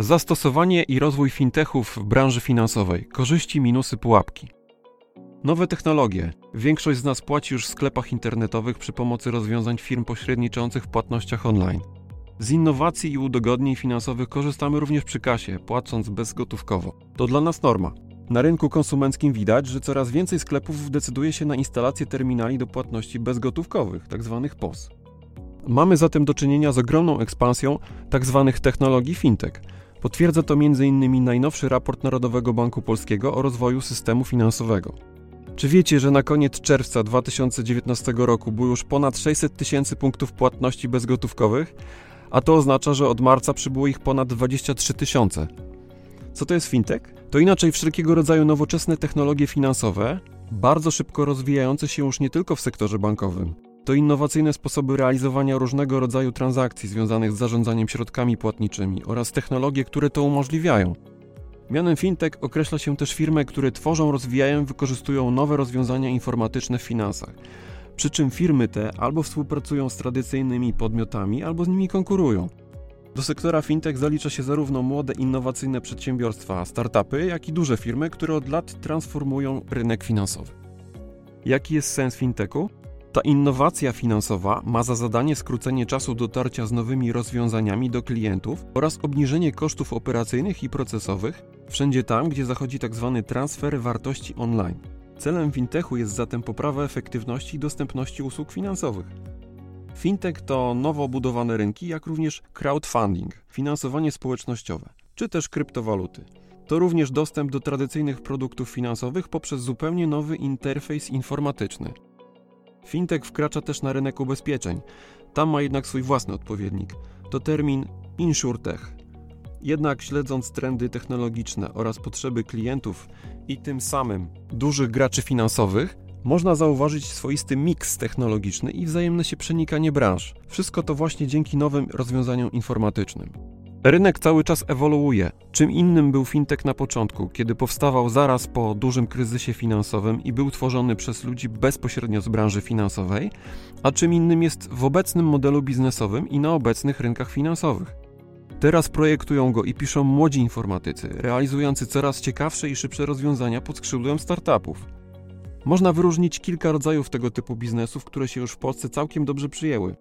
Zastosowanie i rozwój fintechów w branży finansowej. Korzyści, minusy, pułapki. Nowe technologie. Większość z nas płaci już w sklepach internetowych przy pomocy rozwiązań firm pośredniczących w płatnościach online. Z innowacji i udogodnień finansowych korzystamy również przy kasie, płacąc bezgotówkowo. To dla nas norma. Na rynku konsumenckim widać, że coraz więcej sklepów decyduje się na instalację terminali do płatności bezgotówkowych, tzw. POS. Mamy zatem do czynienia z ogromną ekspansją tzw. technologii fintech. Potwierdza to m.in. najnowszy raport Narodowego Banku Polskiego o rozwoju systemu finansowego. Czy wiecie, że na koniec czerwca 2019 roku było już ponad 600 tysięcy punktów płatności bezgotówkowych, a to oznacza, że od marca przybyło ich ponad 23 tysiące. Co to jest fintech? To inaczej wszelkiego rodzaju nowoczesne technologie finansowe, bardzo szybko rozwijające się już nie tylko w sektorze bankowym. To innowacyjne sposoby realizowania różnego rodzaju transakcji związanych z zarządzaniem środkami płatniczymi oraz technologie, które to umożliwiają. Mianem fintech określa się też firmy, które tworzą, rozwijają i wykorzystują nowe rozwiązania informatyczne w finansach. Przy czym firmy te albo współpracują z tradycyjnymi podmiotami, albo z nimi konkurują. Do sektora fintech zalicza się zarówno młode, innowacyjne przedsiębiorstwa, startupy, jak i duże firmy, które od lat transformują rynek finansowy. Jaki jest sens fintechu? Ta innowacja finansowa ma za zadanie skrócenie czasu dotarcia z nowymi rozwiązaniami do klientów oraz obniżenie kosztów operacyjnych i procesowych wszędzie tam, gdzie zachodzi tzw. Tak transfer wartości online. Celem fintechu jest zatem poprawa efektywności i dostępności usług finansowych. Fintech to nowo budowane rynki, jak również crowdfunding, finansowanie społecznościowe, czy też kryptowaluty. To również dostęp do tradycyjnych produktów finansowych poprzez zupełnie nowy interfejs informatyczny. Fintech wkracza też na rynek ubezpieczeń. Tam ma jednak swój własny odpowiednik. To termin insurtech. Jednak śledząc trendy technologiczne oraz potrzeby klientów i tym samym dużych graczy finansowych, można zauważyć swoisty miks technologiczny i wzajemne się przenikanie branż. Wszystko to właśnie dzięki nowym rozwiązaniom informatycznym. Rynek cały czas ewoluuje. Czym innym był fintech na początku, kiedy powstawał zaraz po dużym kryzysie finansowym i był tworzony przez ludzi bezpośrednio z branży finansowej, a czym innym jest w obecnym modelu biznesowym i na obecnych rynkach finansowych. Teraz projektują go i piszą młodzi informatycy, realizujący coraz ciekawsze i szybsze rozwiązania pod skrzydłem startupów. Można wyróżnić kilka rodzajów tego typu biznesów, które się już w Polsce całkiem dobrze przyjęły.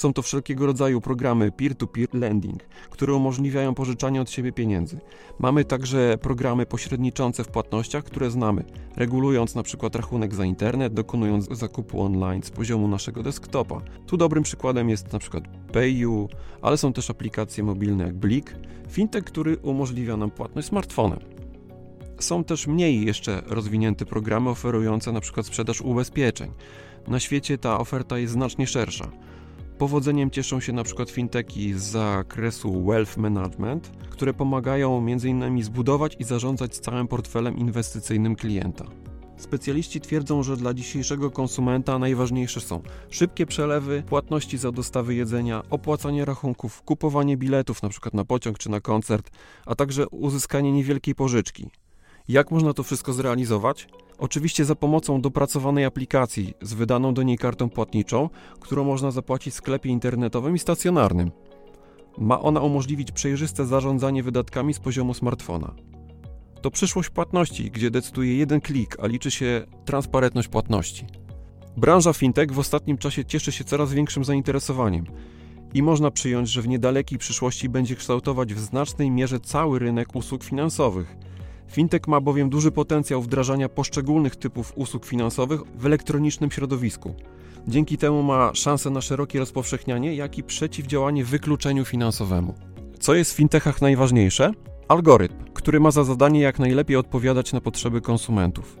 Są to wszelkiego rodzaju programy peer-to-peer lending, które umożliwiają pożyczanie od siebie pieniędzy. Mamy także programy pośredniczące w płatnościach, które znamy, regulując przykład rachunek za internet, dokonując zakupu online z poziomu naszego desktopa. Tu dobrym przykładem jest przykład PayU, ale są też aplikacje mobilne jak Blik, fintech, który umożliwia nam płatność smartfonem. Są też mniej jeszcze rozwinięte programy oferujące przykład sprzedaż ubezpieczeń. Na świecie ta oferta jest znacznie szersza. Powodzeniem cieszą się na przykład finteki z zakresu wealth management, które pomagają m.in. zbudować i zarządzać całym portfelem inwestycyjnym klienta. Specjaliści twierdzą, że dla dzisiejszego konsumenta najważniejsze są szybkie przelewy, płatności za dostawy jedzenia, opłacanie rachunków, kupowanie biletów np. na pociąg czy na koncert, a także uzyskanie niewielkiej pożyczki. Jak można to wszystko zrealizować? Oczywiście za pomocą dopracowanej aplikacji z wydaną do niej kartą płatniczą, którą można zapłacić w sklepie internetowym i stacjonarnym. Ma ona umożliwić przejrzyste zarządzanie wydatkami z poziomu smartfona. To przyszłość płatności, gdzie decyduje jeden klik, a liczy się transparentność płatności. Branża fintech w ostatnim czasie cieszy się coraz większym zainteresowaniem i można przyjąć, że w niedalekiej przyszłości będzie kształtować w znacznej mierze cały rynek usług finansowych – Fintech ma bowiem duży potencjał wdrażania poszczególnych typów usług finansowych w elektronicznym środowisku. Dzięki temu ma szansę na szerokie rozpowszechnianie, jak i przeciwdziałanie wykluczeniu finansowemu. Co jest w fintechach najważniejsze? Algorytm, który ma za zadanie jak najlepiej odpowiadać na potrzeby konsumentów.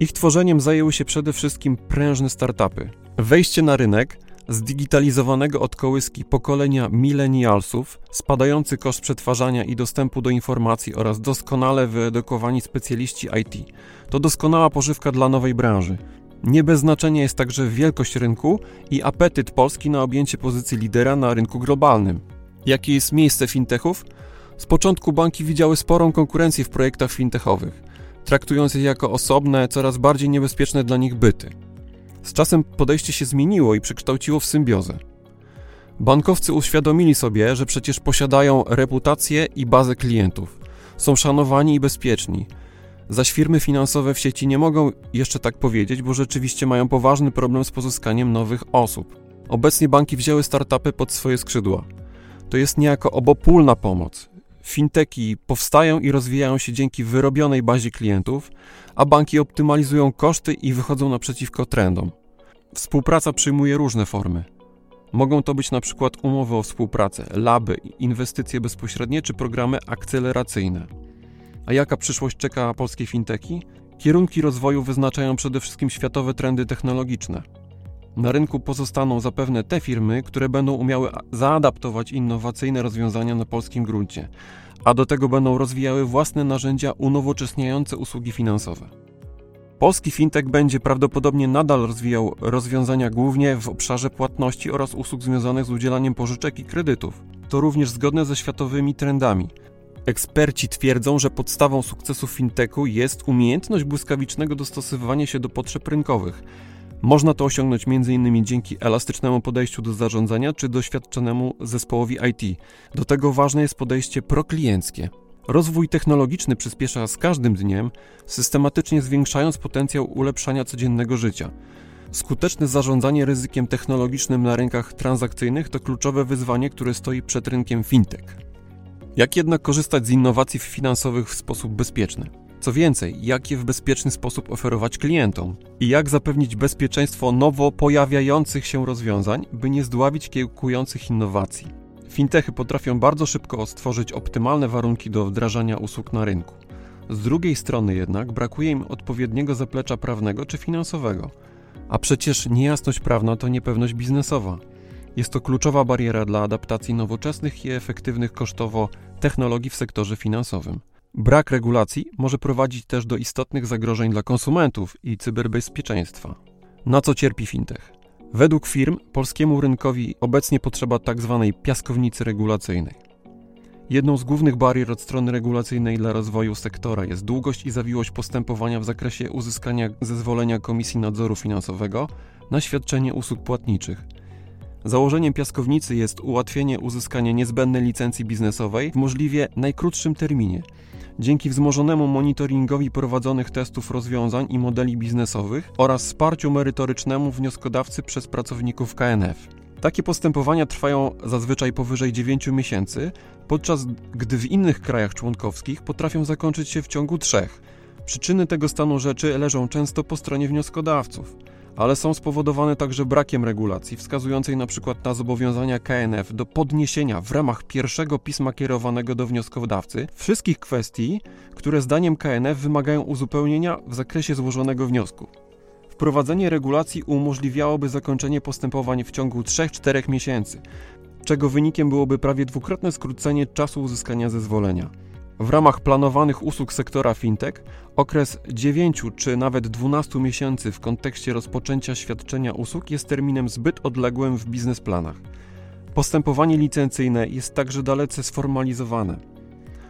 Ich tworzeniem zajęły się przede wszystkim prężne startupy. Wejście na rynek zdigitalizowanego od kołyski pokolenia millennialsów, spadający koszt przetwarzania i dostępu do informacji oraz doskonale wyedukowani specjaliści IT. To doskonała pożywka dla nowej branży. Nie bez znaczenia jest także wielkość rynku i apetyt Polski na objęcie pozycji lidera na rynku globalnym. Jakie jest miejsce fintechów? Z początku banki widziały sporą konkurencję w projektach fintechowych, traktując je jako osobne, coraz bardziej niebezpieczne dla nich byty. Z czasem podejście się zmieniło i przekształciło w symbiozę. Bankowcy uświadomili sobie, że przecież posiadają reputację i bazę klientów. Są szanowani i bezpieczni. Zaś firmy finansowe w sieci nie mogą jeszcze tak powiedzieć, bo rzeczywiście mają poważny problem z pozyskaniem nowych osób. Obecnie banki wzięły startupy pod swoje skrzydła. To jest niejako obopólna pomoc. Finteki powstają i rozwijają się dzięki wyrobionej bazie klientów, a banki optymalizują koszty i wychodzą naprzeciwko trendom. Współpraca przyjmuje różne formy. Mogą to być na przykład umowy o współpracę, laby, inwestycje bezpośrednie czy programy akceleracyjne. A jaka przyszłość czeka polskie finteki? Kierunki rozwoju wyznaczają przede wszystkim światowe trendy technologiczne. Na rynku pozostaną zapewne te firmy, które będą umiały zaadaptować innowacyjne rozwiązania na polskim gruncie, a do tego będą rozwijały własne narzędzia unowocześniające usługi finansowe. Polski fintech będzie prawdopodobnie nadal rozwijał rozwiązania głównie w obszarze płatności oraz usług związanych z udzielaniem pożyczek i kredytów. To również zgodne ze światowymi trendami. Eksperci twierdzą, że podstawą sukcesu fintechu jest umiejętność błyskawicznego dostosowywania się do potrzeb rynkowych. Można to osiągnąć m.in. dzięki elastycznemu podejściu do zarządzania czy doświadczonemu zespołowi IT. Do tego ważne jest podejście proklienckie. Rozwój technologiczny przyspiesza z każdym dniem, systematycznie zwiększając potencjał ulepszania codziennego życia. Skuteczne zarządzanie ryzykiem technologicznym na rynkach transakcyjnych to kluczowe wyzwanie, które stoi przed rynkiem fintech. Jak jednak korzystać z innowacji finansowych w sposób bezpieczny? Co więcej, jak je w bezpieczny sposób oferować klientom i jak zapewnić bezpieczeństwo nowo pojawiających się rozwiązań, by nie zdławić kiełkujących innowacji. Fintechy potrafią bardzo szybko stworzyć optymalne warunki do wdrażania usług na rynku. Z drugiej strony jednak brakuje im odpowiedniego zaplecza prawnego czy finansowego. A przecież niejasność prawna to niepewność biznesowa. Jest to kluczowa bariera dla adaptacji nowoczesnych i efektywnych kosztowo technologii w sektorze finansowym. Brak regulacji może prowadzić też do istotnych zagrożeń dla konsumentów i cyberbezpieczeństwa. Na co cierpi fintech? Według firm polskiemu rynkowi obecnie potrzeba tzw. Tak piaskownicy regulacyjnej. Jedną z głównych barier od strony regulacyjnej dla rozwoju sektora jest długość i zawiłość postępowania w zakresie uzyskania zezwolenia Komisji Nadzoru Finansowego na świadczenie usług płatniczych. Założeniem piaskownicy jest ułatwienie uzyskania niezbędnej licencji biznesowej w możliwie najkrótszym terminie – dzięki wzmożonemu monitoringowi prowadzonych testów rozwiązań i modeli biznesowych oraz wsparciu merytorycznemu wnioskodawcy przez pracowników KNF. Takie postępowania trwają zazwyczaj powyżej 9 miesięcy, podczas gdy w innych krajach członkowskich potrafią zakończyć się w ciągu trzech. Przyczyny tego stanu rzeczy leżą często po stronie wnioskodawców ale są spowodowane także brakiem regulacji, wskazującej przykład na zobowiązania KNF do podniesienia w ramach pierwszego pisma kierowanego do wnioskodawcy wszystkich kwestii, które zdaniem KNF wymagają uzupełnienia w zakresie złożonego wniosku. Wprowadzenie regulacji umożliwiałoby zakończenie postępowań w ciągu 3-4 miesięcy, czego wynikiem byłoby prawie dwukrotne skrócenie czasu uzyskania zezwolenia. W ramach planowanych usług sektora fintech okres 9 czy nawet 12 miesięcy w kontekście rozpoczęcia świadczenia usług jest terminem zbyt odległym w biznesplanach. Postępowanie licencyjne jest także dalece sformalizowane.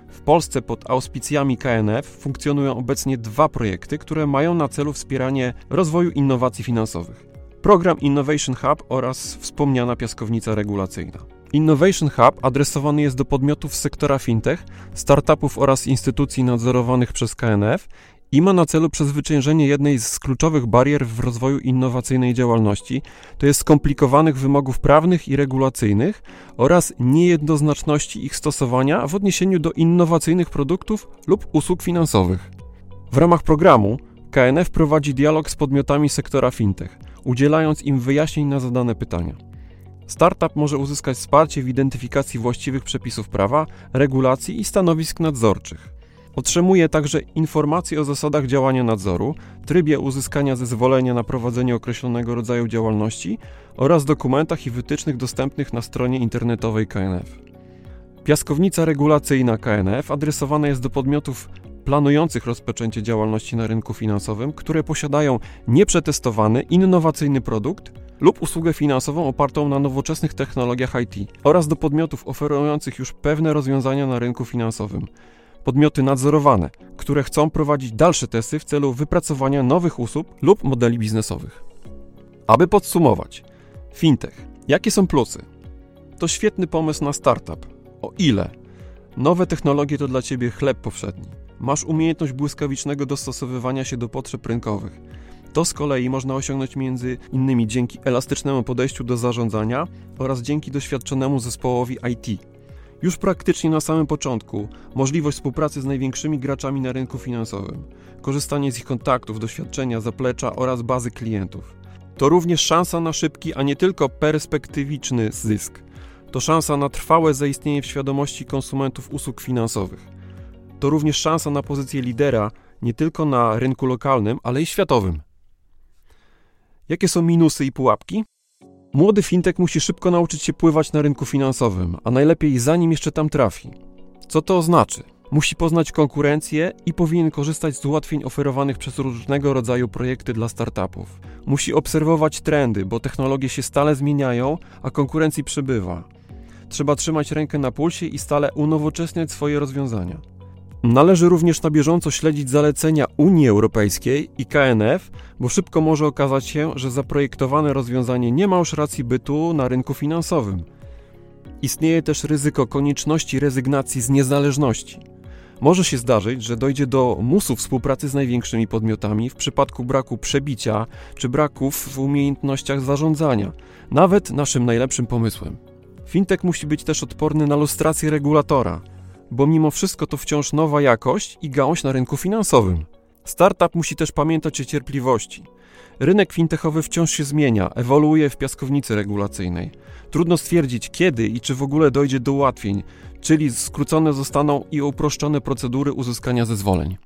W Polsce pod auspicjami KNF funkcjonują obecnie dwa projekty, które mają na celu wspieranie rozwoju innowacji finansowych. Program Innovation Hub oraz wspomniana piaskownica regulacyjna. Innovation Hub adresowany jest do podmiotów z sektora fintech, startupów oraz instytucji nadzorowanych przez KNF i ma na celu przezwyciężenie jednej z kluczowych barier w rozwoju innowacyjnej działalności, to jest skomplikowanych wymogów prawnych i regulacyjnych oraz niejednoznaczności ich stosowania w odniesieniu do innowacyjnych produktów lub usług finansowych. W ramach programu KNF prowadzi dialog z podmiotami sektora fintech, udzielając im wyjaśnień na zadane pytania. Startup może uzyskać wsparcie w identyfikacji właściwych przepisów prawa, regulacji i stanowisk nadzorczych. Otrzymuje także informacje o zasadach działania nadzoru, trybie uzyskania zezwolenia na prowadzenie określonego rodzaju działalności oraz dokumentach i wytycznych dostępnych na stronie internetowej KNF. Piaskownica regulacyjna KNF adresowana jest do podmiotów planujących rozpoczęcie działalności na rynku finansowym, które posiadają nieprzetestowany, innowacyjny produkt lub usługę finansową opartą na nowoczesnych technologiach IT oraz do podmiotów oferujących już pewne rozwiązania na rynku finansowym. Podmioty nadzorowane, które chcą prowadzić dalsze testy w celu wypracowania nowych usług lub modeli biznesowych. Aby podsumować, fintech. Jakie są plusy? To świetny pomysł na startup. O ile? Nowe technologie to dla ciebie chleb powszedni. Masz umiejętność błyskawicznego dostosowywania się do potrzeb rynkowych. To z kolei można osiągnąć między innymi dzięki elastycznemu podejściu do zarządzania oraz dzięki doświadczonemu zespołowi IT. Już praktycznie na samym początku możliwość współpracy z największymi graczami na rynku finansowym, korzystanie z ich kontaktów, doświadczenia, zaplecza oraz bazy klientów. To również szansa na szybki, a nie tylko perspektywiczny zysk. To szansa na trwałe zaistnienie w świadomości konsumentów usług finansowych. To również szansa na pozycję lidera nie tylko na rynku lokalnym, ale i światowym. Jakie są minusy i pułapki? Młody fintech musi szybko nauczyć się pływać na rynku finansowym, a najlepiej zanim jeszcze tam trafi. Co to oznacza? Musi poznać konkurencję i powinien korzystać z ułatwień oferowanych przez różnego rodzaju projekty dla startupów. Musi obserwować trendy, bo technologie się stale zmieniają, a konkurencji przybywa. Trzeba trzymać rękę na pulsie i stale unowocześniać swoje rozwiązania. Należy również na bieżąco śledzić zalecenia Unii Europejskiej i KNF, bo szybko może okazać się, że zaprojektowane rozwiązanie nie ma już racji bytu na rynku finansowym. Istnieje też ryzyko konieczności rezygnacji z niezależności. Może się zdarzyć, że dojdzie do musu współpracy z największymi podmiotami w przypadku braku przebicia czy braków w umiejętnościach zarządzania, nawet naszym najlepszym pomysłem. Fintech musi być też odporny na lustrację regulatora, bo mimo wszystko to wciąż nowa jakość i gałąź na rynku finansowym. Startup musi też pamiętać o cierpliwości. Rynek fintechowy wciąż się zmienia, ewoluuje w piaskownicy regulacyjnej. Trudno stwierdzić, kiedy i czy w ogóle dojdzie do ułatwień, czyli skrócone zostaną i uproszczone procedury uzyskania zezwoleń.